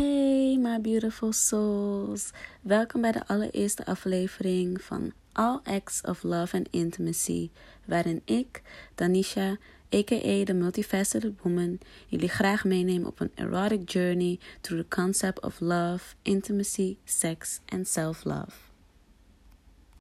Hey, my beautiful souls. Welkom bij de allereerste aflevering van All Acts of Love and Intimacy, waarin ik, Danisha, aka the Multifaceted Woman, jullie graag meeneem op een erotic journey through the concept of love, intimacy, sex and self-love.